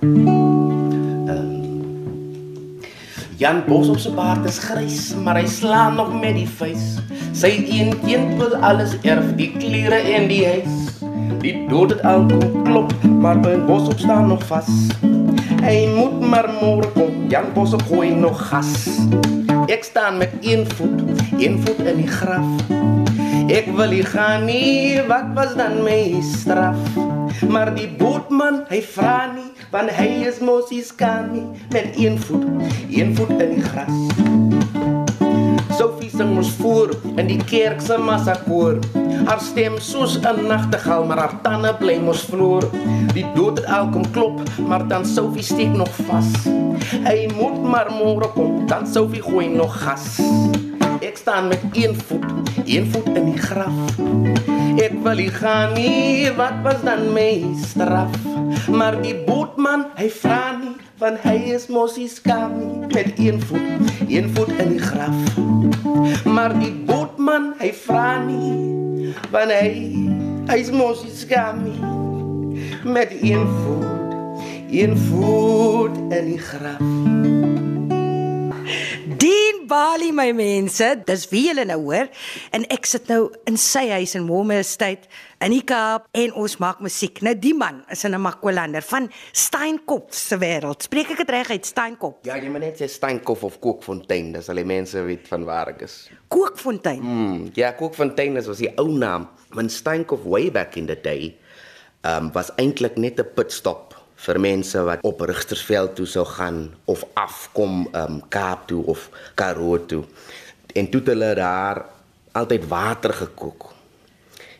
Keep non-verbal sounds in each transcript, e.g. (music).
Jan Bos op sy baard is grys, maar hy slaan nog met die vuis. Sy een kind wil alles erf, die klere en die huis. Die dood het al kom klop, maar by Bos op staan nog vas. Hy moet maar môre kom, Jan Bos op gooi nog gas. Ek staan met een voet, een voet in die graf. Ek wil nie gaan nie, wat was dan my straf? Maar die bootman, hy vra nie, want hy is mos nie skaam nie met een voet, een voet in die gras. Sophie sing ons voor in die kerk se massakoor. Haar stem soos 'n nagtegaal, maar haar tande bly mos vloer. Die dood het al kom klop, maar dan Sophie steek nog vas. Hy moet maar môre kom, dan Sophie gooi nog gas. Ek staan met een voet, een voet in die graf. Ek wil nie gaan nie, wat was dan my straf? Maar die bootman, hy vra nie, want hy is mos nie skaam nie met een voet, een voet in die graf. Maar die bootman, hy vra nie, want hy hy's mos nie skaam nie met een voet, een voet in die graf. Bali my mense, dis wie julle nou hoor en ek sit nou in sy huis in Momme Estate in die Kaap en ons maak musiek. Nou die man is 'n Makwalander van Steinkop se wêreld. Spreek ek dit reg uit Steinkop? Ja, jy moet net sê Steinkop of Kookfontein, dis al die mense weet van waar ek is. Kookfontein. Mm, ja, Kookfontein is was die ou naam. Want Steinkop way back in the day um, was eintlik net 'n pitstop vir mense wat op Rigtersveld toe sou gaan of afkom um, Kaap toe of Karoo toe. En toe het hulle daar altyd water gekook.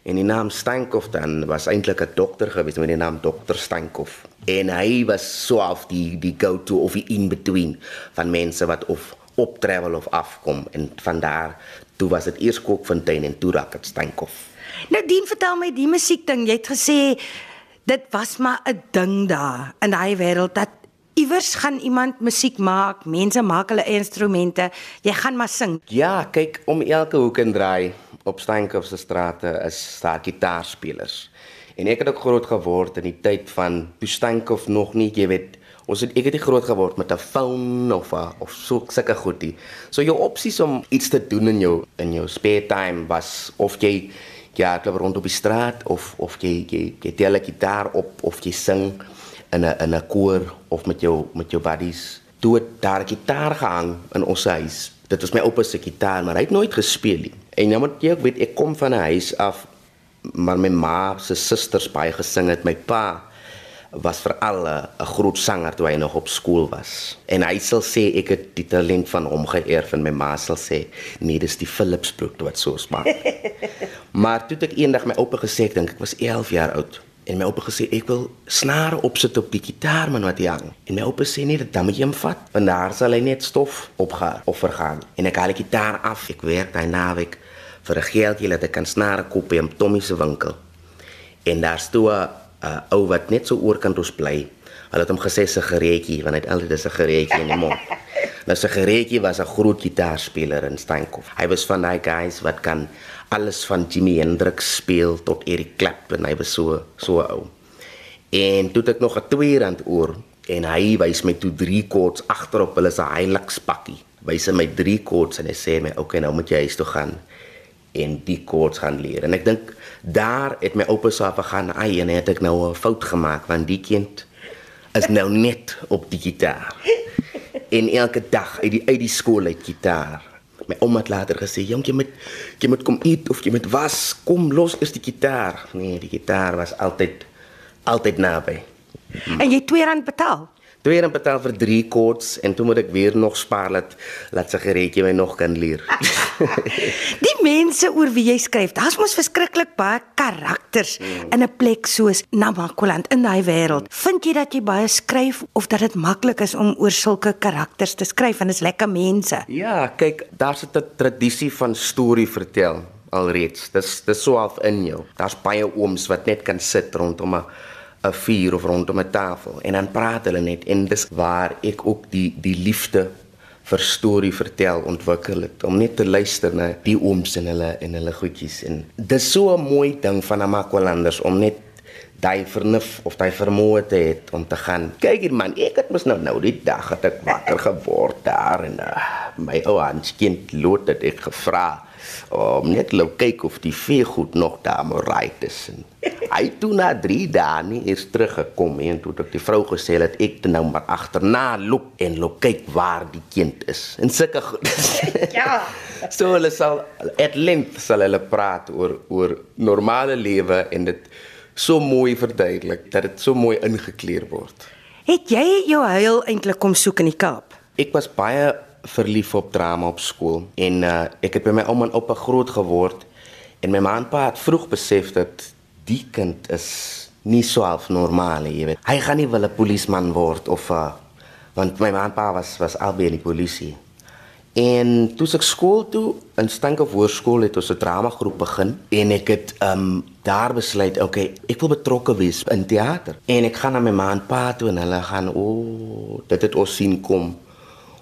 En die naam Steinkov dan was eintlik 'n dokter gewees met die naam dokter Steinkov. En hy was so of die die go-to of die in between van mense wat of op travel of afkom en van daar toe was dit eers Kookfontein en toe raak dit Steinkov. Nou Dien, vertel my die musiek ding. Jy het gesê dit was maar 'n ding daar in daai wêreld dat iewers gaan iemand musiek maak, mense maak hulle eie instrumente, jy gaan maar sing. Ja, kyk om elke hoek en draai op Steinkov se strate is daar gitaarspelers. En ek het ook groot geword in die tyd van Steinkov nog nie, jy weet, ons het ek het nie groot geword met 'n foon of a, of so sulke goedie. So jou opsies om iets te doen in jou in jou spare time was of jy ja, ek loop rond op die straat of of jy jy jy tel 'n gitaar op of jy sing in 'n in 'n koor of met jou met jou buddies. Toe het daar 'n gitaar gehang in ons huis. Dit was my oupa se gitaar, maar hy het nooit gespeel nie. En nou moet jy ook weet ek kom van 'n huis af maar my ma se susters baie gesing het. My pa was veral 'n groot sanger toe hy nog op skool was. En hy sal sê ek het die talent van hom geërf en my ma sal sê nee, dis die Philipsbroek wat so smaak. (laughs) maar toe ek eendag my oupa gesê, ek dink ek was 11 jaar oud. En my oupa gesê ek wil snare opsit op die gitaar man wat hy hang. En my oupa sê nee, dan moet jy hom vat, want daar sal hy net stof opgaan of vergaan. En ek haal die gitaar af. Ek werk daai naweek vir 'n geldjie dat ek kan snare koop by Tommy se winkel. En daar stoe 'n uh, ou wat net so oorkant ons bly. Hulle het hom gesê sigaretjie, want hy het altyd 'n sigaretjie in die mond. (laughs) Nou sigaretjie was 'n groot gitaarspeler in Steinkop. Hy was van daai guys wat kan alles van Jimi Hendrix speel tot Eric Clapton. Hy was so so ou. En toe het ek nog 'n 2 rand oor en hy wys my toe drie koords agterop hulle se Hilux pakkie. Wys hy my drie koords en hy sê my, "Oké, okay, nou moet jy huis toe gaan en die koords gaan leer." En ek dink daar het my oupa se afgaan, "Ai, en het ek nou 'n fout gemaak want die kind is nou net op die gitaar." (laughs) En elke dag uit die uit die skool uit gitaar my ouma het later gesê, "Jong, jy moet jy moet kom eet of jy moet was. Kom los is die gitaar." Nee, die gitaar was altyd altyd naby. En jy R2 betaal. Twee rand betaal vir 3 koords en toe moet ek weer nog spaar dat laat sigaretjie my nog kan leer. (laughs) die mense oor wie jy skryf, daar's mos verskriklik baie karakters hmm. in 'n plek soos Namakoland in daai wêreld. Vind jy dat jy baie skryf of dat dit maklik is om oor sulke karakters te skryf en is lekker mense? Ja, kyk, daar's 'n tradisie van storie vertel alreeds. Dis dis so half in jou. Daar's baie ooms wat net kan sit rondom 'n 'n vuur of rondom 'n tafel en dan praat hulle net en dis waar ek ook die die liefde vir storie vertel ontwikkel het om net te luister na die ooms en hulle en hulle goedjies en dis so 'n mooi ding van Amakwalanders om net daai vernuf of daai vermoë te het om te gaan. Kyk hier man, ek het mos nou nou die dag het ek wakker geword daar en uh, my ou handskind lood het ek gevra om net lou kyk of die veegoed nog daar moet ry tussen. Hy toe na 3 dae nie eens teruggekom en toe het die vrou gesê dat ek te nou maar agterna loop en loop kyk waar die kind is. En sulke goed. (laughs) Ja. so hulle sal at length sal hulle praat oor oor normale lewe en dit so mooi verduidelik dat dit so mooi ingekleer word. Het jy jou huil eintlik kom soek in die Kaap? Ek was baie verlief op drama op skool en uh, ek het by my ouma en oupa groot geword en my ma en pa het vroeg besef dat die kind is nie so half normaal nie, jy weet. Hy gaan nie wel 'n polisieman word of uh, want my ma en pa was was albei in die polisie. En toe ek skool toe in Stankof Hoërskool het ons 'n dramagroep begin en ek het um daar besluit, okay, ek wil betrokke wees in teater. En ek gaan na my ma en pa toe en hulle gaan o, oh, dit het ons sien kom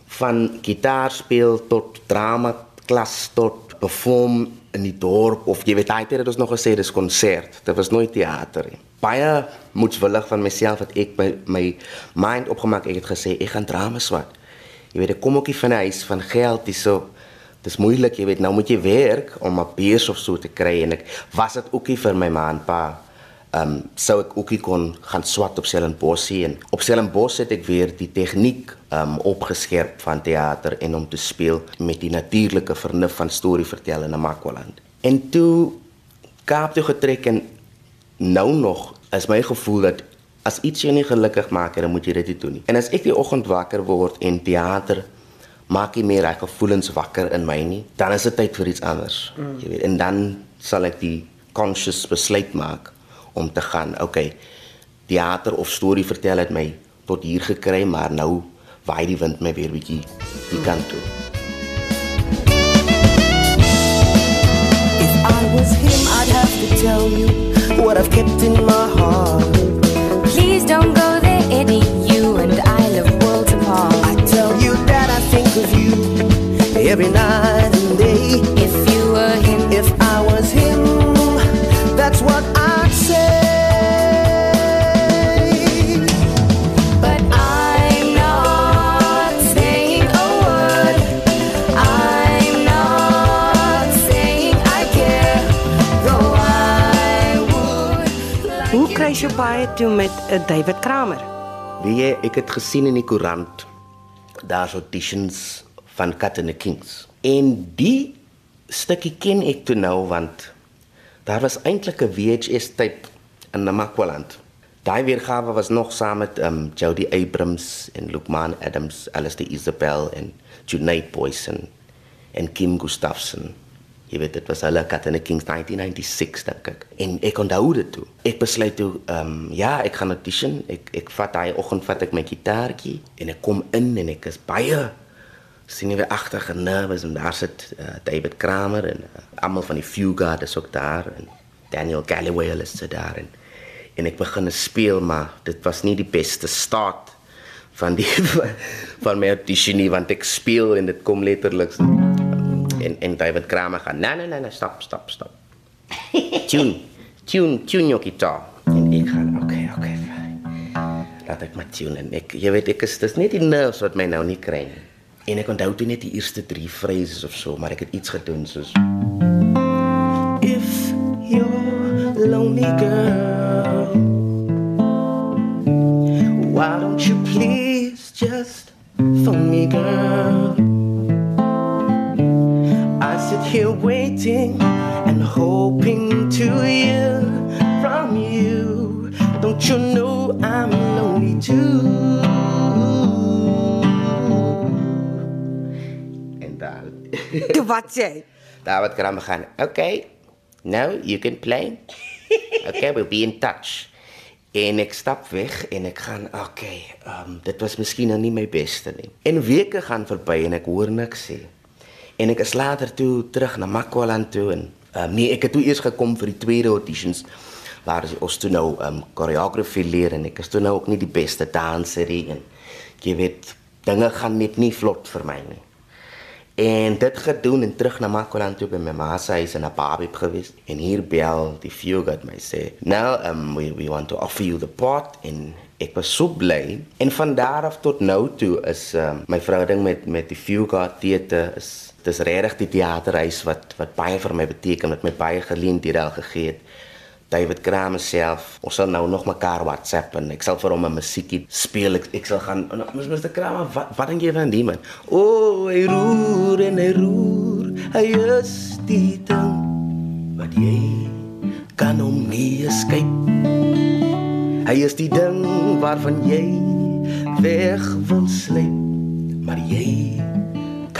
van gitaar speel tot drama klas tot perform in die dorp of jy weet altyd het ons nog gesê dis konsert. Dit was nooit teater nie. Baie moetswillig van myself dat ek my my mind opgemaak ek het gesê ek gaan drama swat. Jy weet ek kom ook nie van 'n huis van geld dis so dis moeilik jy weet nou moet jy werk om 'n beurs of so te kry en ek was dit ook nie vir my ma en pa ehm um, sou ek ook kon gaan swat op Stellenbosch en op Stellenbosch het ek weer die tegniek ehm um, opgeskerp van teater en om te speel met die natuurlike vernuf van storie vertel in Namakwaland. En toe Kaap toe getrek en nou nog is my gevoel dat as iets jou nie gelukkig maak dan moet jy dit nie doen nie. En as ek die oggend wakker word en teater maak nie meer reg gevoelens wakker in my nie, dan is dit tyd vir iets anders. Mm. Jy weet, en dan sal ek die conscious besluit maak om te gaan. Okay. Theater of storie vertel het my tot hier gekry, maar nou waai die wind my weer bietjie die kant toe. If I was him, I'd have to tell you what I've kept in my heart. Please don't go there, Eddie. You and I live worlds apart. I tell you that I think of you every night toe met 'n David Kramer? Wie jy, ek het gesien in die koerant daar's auditions van Cat and the Kings. En die stukkie ken ek toe nou want daar was eintlik 'n VHS tape in Namakwaland. Daai weergawe was nog saam met um Jody Abrams en Lukman Adams, Alistair Isabel en Junaid Boysen en Kim Gustafson. Jy weet dit was hulle Cat and the Kings 1996 dink ek. En ek onthou dit toe. Ek besluit toe ehm um, ja, ek gaan audition. Ek ek vat daai oggend vat ek my gitaartjie en ek kom in en ek is baie sien weer agter nervous en daar sit uh, David Kramer en uh, almal van die Fugard is ook daar en Daniel Galloway hulle sit daar en en ek begin speel maar dit was nie die beste start van die (laughs) van my audition nie want ek speel en dit kom letterlik en en David Kramer gaan nee nee nee nee stop stop stop tune tune tune jou gitaar en ek gaan okay okay fine. Laat ek maar tune en ek jy weet ek is dis net die nerves wat my nou nie kry nie. En ek onthou toe net die eerste 3 phrases of so maar ek het iets gedoen soos If you're lonely girl, waiting and hoping to hear from you. Don't you know I'm lonely too? en daar (laughs) Toe wat sê hy? David Kramer gaan okay now you can play (laughs) okay we'll be in touch en ek stap weg en ek gaan okay um, dit was miskien nou nie my beste nie en weke gaan verby en ek hoor niks sê en ek is later toe terug na Makwaland toe en um, nee ek het toe eers gekom vir die tweede auditions waar ons toe nou um, choreography leer en ek is toe nou ook nie die beste danser nie en jy weet dinge gaan net nie vlot vir my nie En dit gedoen en terug na Makoland toe by my ma se huis in 'n babie gewees. En hier bel die few god my sê, "Now um we we want to offer you the pot en ek was so bly. En van daar af tot nou toe is um my verhouding met met die few god teater is dis regtig die teaterhuis wat wat baie vir my beteken, wat my baie geleenthede gegee het. David Kramer self, ons sal nou nog mekaar WhatsApp en ek sal vir hom 'n musiekie speel. Ek, ek sal gaan ons Mr Kramer, wat wat dink jy van die man? O, oh, hy roer en hy roer. Hy is die ding wat jy kan hom nie escape. Hy is die ding waarvan jy weg wil sleep, maar jy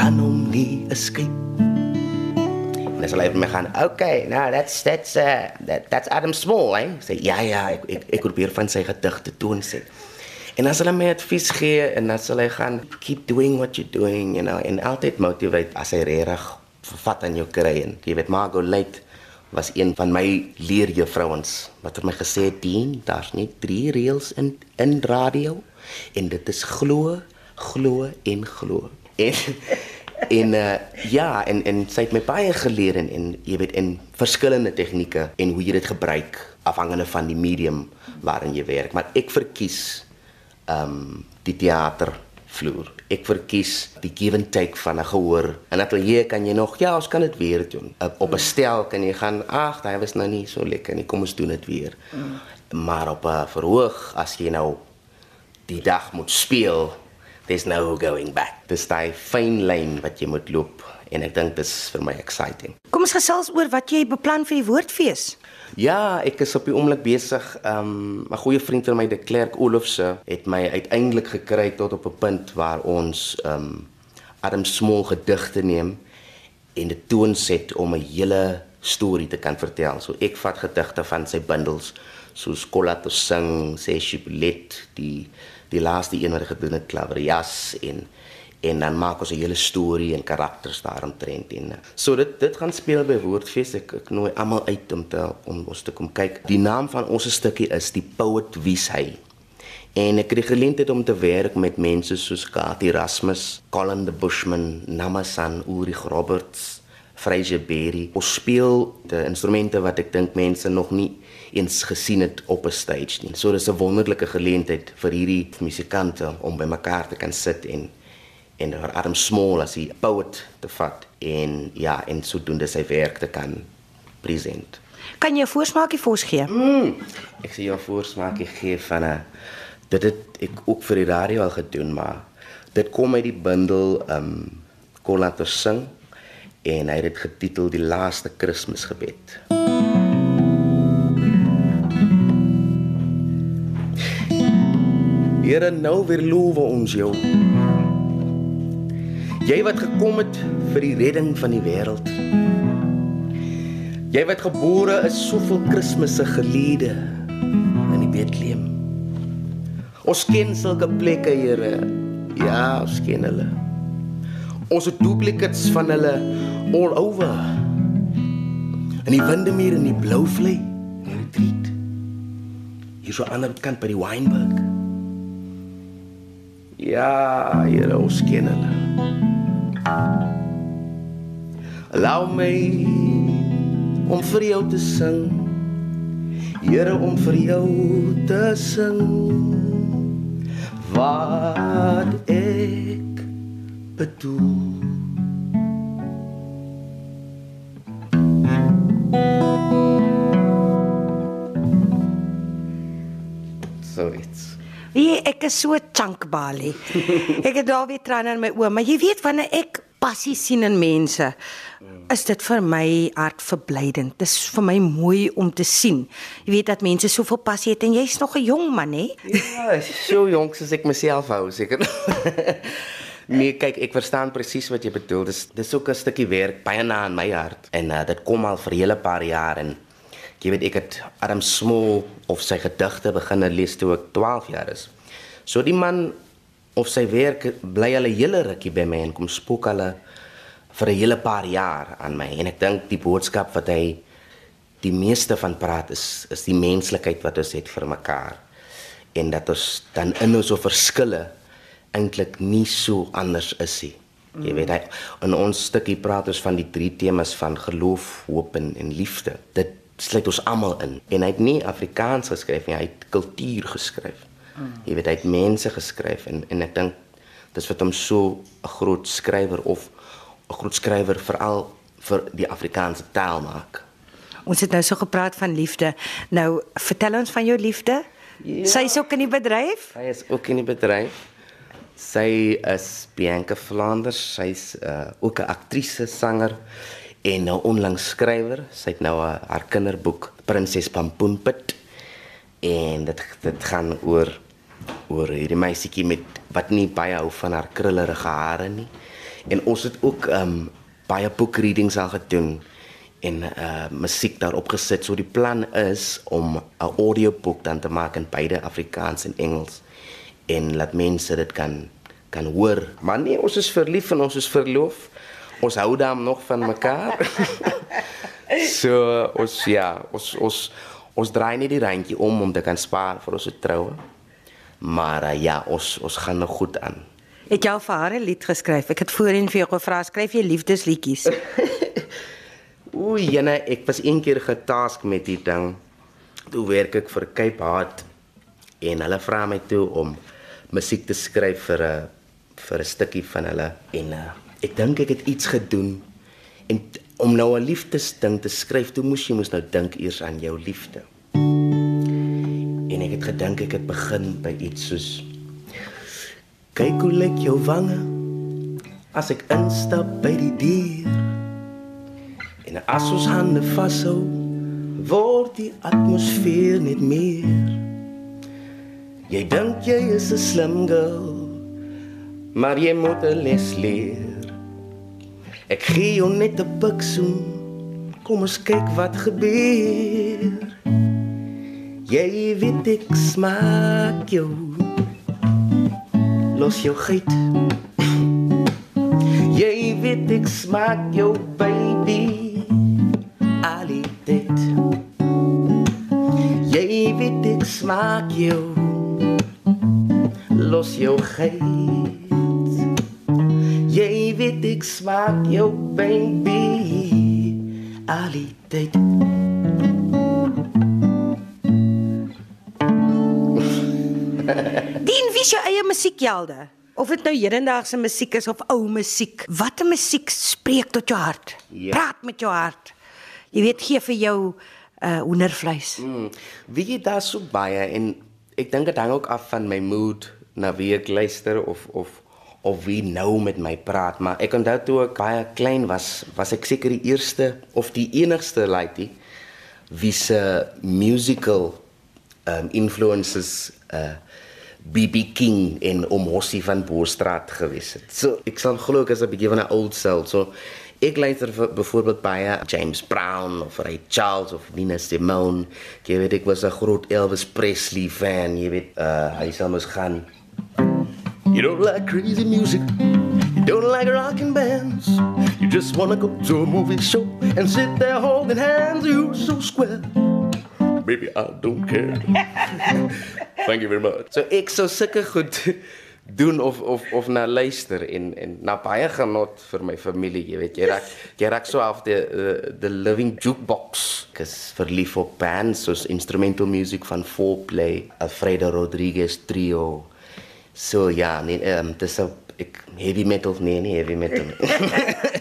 kan hom nie escape. En dan sal hy vir my gaan, "Okay, now that's that's uh that that's Adam Small, eh?" Sê, "Ja, ja, ek ek, ek probeer van sy gedigte toon sê." En dan sal hy my advies gee en dan sal hy gaan, "Keep doing what you're doing," you know, en altyd motivate as hy regtig vat aan jou kry en jy weet Margot Late was een van my leerjuffrouens wat vir my gesê het, "Dien, daar's net 3 reëls in in radio en dit is glo, glo en glo." En en uh, ja, en en sy het my baie geleer en, en jy weet in verskillende tegnieke en hoe jy dit gebruik afhangende van die medium waarin jy werk. Maar ek verkies ehm um, die teatervloer. Ek verkies die give and take van 'n gehoor. In atelier kan jy nog ja, ons kan dit weer doen. Op, op 'n stel kan jy gaan, ag, daai was nou nie so lekker nie. Kom ons doen dit weer. Mm. Maar op 'n verhoog as jy nou die dag moet speel, there's no going back. Dis daai fyn lyn wat jy moet loop en ek dink dis vir my exciting. Kom ons gesels oor wat jy beplan vir die woordfees. Ja, ek is op die oomblik besig. Um 'n goeie vriend van my, De Klerk Olofse, het my uiteindelik gekry tot op 'n punt waar ons um Adam Small gedigte neem en dit toonset om 'n hele storie te kan vertel. So ek vat gedigte van sy bundels soos Kolato sing, sê Shibulet, die die laaste een wat hy gedoen het, Klaverias en en dan maak ons 'n hele storie en karakters daaromtrent en so dit dit gaan speel by Woordfees ek, ek nooi almal uit om te om ons te kom kyk. Die naam van ons stukkie is die poet wie's hy. En ek die geleentheid om te werk met mense soos Kati Erasmus, Colin the Bushman, Namasan Ulrich Roberts, Fraser Berry. Ons speel die instrumente wat ek dink mense nog nie eens gesien het op 'n stage nie. So dis 'n wonderlike geleentheid vir hierdie musikante om by mekaar te kan sit en en vir Adam Small as 'n poet te vat en ja, en sodoende sy werk te kan present. Kan jy 'n voorsmaakie vir ons gee? Mm, ek sê jou 'n voorsmaakie gee van 'n dit het ek ook vir die radio al gedoen, maar dit kom uit die bundel um Kon laat ons sing en hy het dit getitel Die laaste Kersgebed. Here nou weer loof ons jou. Jy wat gekom het vir die redding van die wêreld. Jy wat gebore is soveel Kersmisse gelede in die Bethlehem. Ons ken sulke plekke, Here. Ja, ons ken hulle. Ons het duplicates van hulle all over. In die Windermere en die Blouvlei, in die Retreat. Hier so aan die ander kant by die Wynberg. Ja, Here, ons ken hulle. Allow my om vir jou te sing. Here om vir jou te sing. Wat ek bedoel. Wie ek is so chunkbalie. (laughs) ek het daar weer trane in my oë, maar jy weet wanneer ek passie sien in mense, is dit vir my hartverblydend. Dis vir my mooi om te sien. Jy weet dat mense soveel passie het en jy's nog 'n jong man, hè? Ja, so jonk soos ek myself hou, seker. (laughs) nee, kyk, ek verstaan presies wat jy bedoel. Dis dis ook 'n stukkie werk baie na in my hart en uh, dit kom al vir 'n hele paar jaar en jy weet ek het Adam Small of sy gedigte begin lees toe ek 12 jaar is. So die man of sy werk bly al 'n hele rukkie by my en kom spook hulle vir 'n hele paar jaar aan my en ek dink die boodskap wat hy die meeste van praat is is die menslikheid wat ons het vir mekaar en dat ons dan in ons verskille eintlik nie so anders is nie. Jy weet hy in ons stukkie praat ons van die drie temas van geloof, hoop en, en liefde. Dit sluit ons almal in. En hy het nie Afrikaans geskryf nie, hy het kultuur geskryf. Jy weet hy het mense geskryf en en ek dink dis wat hom so 'n groot skrywer of 'n groot skrywer veral vir die Afrikaanse taal maak. Ons het nou so gepraat van liefde. Nou vertel ons van jou liefde. Ja. Sy's ook in die bedryf. Sy is ook in die bedryf. Sy is Bianca Flanders. Sy's uh, ook 'n aktrise, sanger en nou onlangs skrywer. Sy het nou haar kinderboek Prinses Pampoenpit en dit dit gaan oor oor hierdie meisietjie met wat nie baie hou van haar krullerige hare nie. En ons het ook um baie boekreadings al gedoen en uh musiek daarop gesit. So die plan is om 'n audioboek dan te maak in beide Afrikaans en Engels en laat mense dit kan kan hoor. Maar nee, ons is verlief en ons is verloof. Ons hou dan nog van mekaar. (laughs) so ons ja, ons ons ons draai nie die randjie om om te kan spaar vir ons troue. Maar uh, ja, ons ons gaan nog goed aan. Het jy al vir haar 'n lied geskryf? Ek het voorheen vir jou gevra, skryf jy liefdesliedjies? (laughs) Oei, jene, ek was een keer getask met die ding. Toe werk ek vir Cape Heart en hulle vra my toe om musiek te skryf vir 'n vir 'n stukkie van hulle en uh, ek dink ek het iets gedoen en om nou 'n liefdesding te skryf, toe moes jy mos nou dink eers aan jou liefde. En ek het gedink ek het begin by iets soos Kyk hoe lyk jou wange as ek instap by die deur. En as ons hande vashou, word die atmosfeer net meer. Jy dink jy is 'n slim girl, maar jy moet 'n les leer. Ek gee jou net 'n biksoen. Kom ons kyk wat gebeur. Jy weet ek smaak jou. Los jou geit. Jy weet ek smaak jou baby. Ali dit. Jy weet ek smaak jou. Los jou geit. Ek smaak jou baby. Ali dit. Dien wie is jou eie musiekhelde? Of dit nou hedendaagse musiek is of ou musiek. Watter musiek spreek tot jou hart? Ja. Praat met jou hart. Jy weet gee vir jou uh hoendervleis. Hmm. Wie jy daar so baie en ek dink dit hang ook af van my mood na wie ek luister of of of wie nou met my praat, maar ek onthou toe ek baie klein was, was ek seker die eerste of die enigste laaitjie wie se musical um influences uh BB King en Omossie van Boerstraat gewees het. So ek sal glo ek is 'n bietjie van 'n old soul. So ek luister vir byvoorbeeld baie James Brown of Ray Charles of Nina Simone. Jy weet ek was 'n groot Elvis Presley fan, jy weet uh hy sal mos gaan You don't like crazy music. You don't like rocking bands. You just wanna go to a movie show and sit there holding hands. You're so square. Baby, I don't care. (laughs) Thank you very much. So ek sou sulke goed doen of of of na luister en en na baie genot vir my familie, jy weet, jy raak jy raak so af die uh, the living jukebox. Ek is verlief op bands soos instrumental music van Fourplay, Alfredo Rodriguez Trio. So ja, nee, ehm um, dis 'n ek heavy metal nee, nie heavy metal.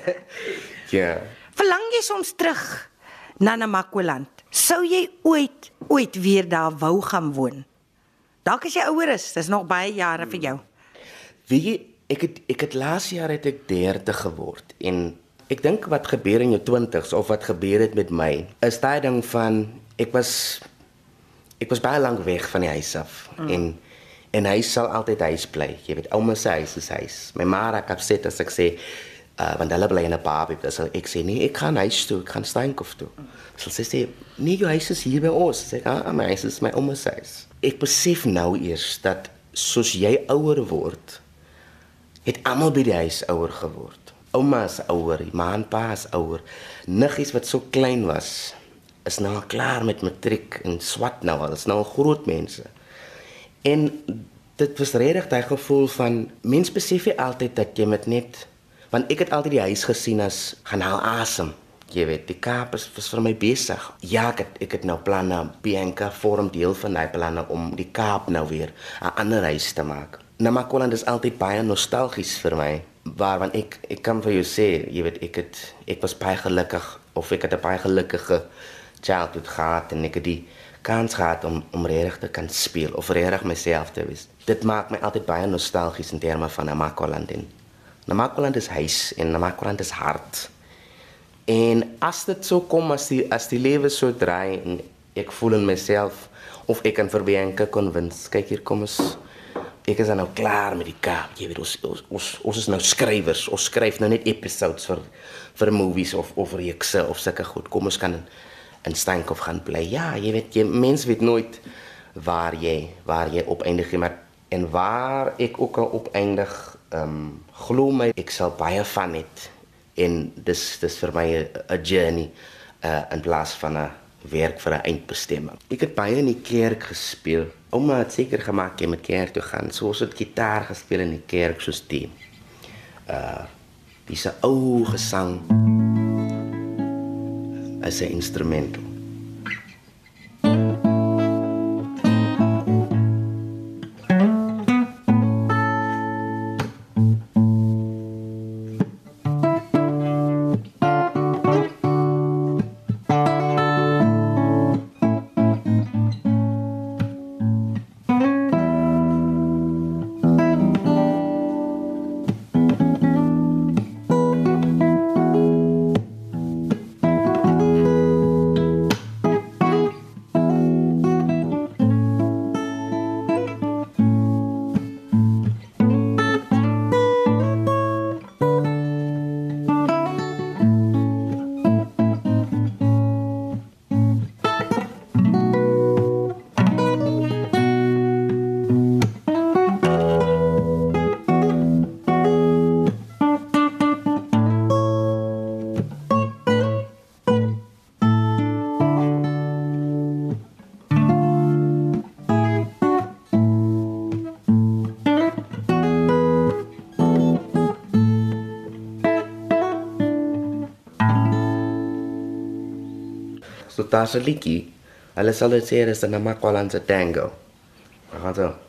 (laughs) ja. Verlang jy soms terug na Namakoland? Sou jy ooit ooit weer daar wou gaan woon? Dalk as jy ouer is, dis nog baie jare vir jou. Weet jy, ek het ek het laas jaar het ek 30 geword en ek dink wat gebeur in jou 20s of wat gebeur het met my, is daai ding van ek was ek was baie lank weg van die huis af mm. en en hy sal altyd huis bly. Jy weet, ouma se huis is huis. My ma raak opset as ek sê uh want hulle bly in 'n Barbie, dan sal ek sê nee, ek gaan huis toe, ek gaan Steenkof toe. Sal sy sê nee, jou huis is hier by ons. Sê ek, ah, my huis is my ouma se huis. Ek besef nou eers dat soos jy ouer word, het almal by die huis ouer geword. Ouma is ouer, ma en pa is ouer. Niggies wat so klein was, is nou klaar met matriek en swat nou al, is nou al groot mense. En dit was regtig daai gevoel van mens besef nie altyd dat jy met net Want ek het altyd die huis gesien as gaan haal asem. Jy weet, die Kaap is, is vir my besig. Ja, ek het, ek het nou planne, Bianca vorm deel van daai planne om die Kaap nou weer 'n ander huis te maak. Namakwaland is altyd baie nostalgies vir my. Waar want ek ek kan vir jou sê, jy weet, ek het ek was baie gelukkig of ek het 'n baie gelukkige childhood gehad en ek het die kans gehad om om regtig te kan speel of regtig myself te wees. Dit maak my altyd baie nostalgies in terme van Namakwaland. en Namakwaland is huis en Namakwaland is hart. En as dit so kom as die as die lewe so draai en ek voel in myself of ek kan verby enke konwins. Kyk hier kom ons ek is nou klaar met die Kaap. Jy weet ons ons ons, ons is nou skrywers. Ons skryf nou net episodes vir vir movies of of reekse of sulke goed. Kom ons kan in, Steenkop gaan bly. Ja, jy weet jy mens weet nooit waar jy waar jy opeindig nie, maar en waar ek ook al opeindig ehm um, glo my ek sal baie van het en dis dis vir my 'n- journey uh in plaas van 'n werk vir 'n eindbestemming. Ek het baie in die kerk gespeel. Ouma het seker gemaak jy moet kerk toe gaan. So ons het gitaar gespeel in die kerk soos die uh dis 'n ou gesang as 'n instrumental. So daar's 'n liedjie. Hulle sal dit sê dis 'n Namakwalandse tango. Gaan so.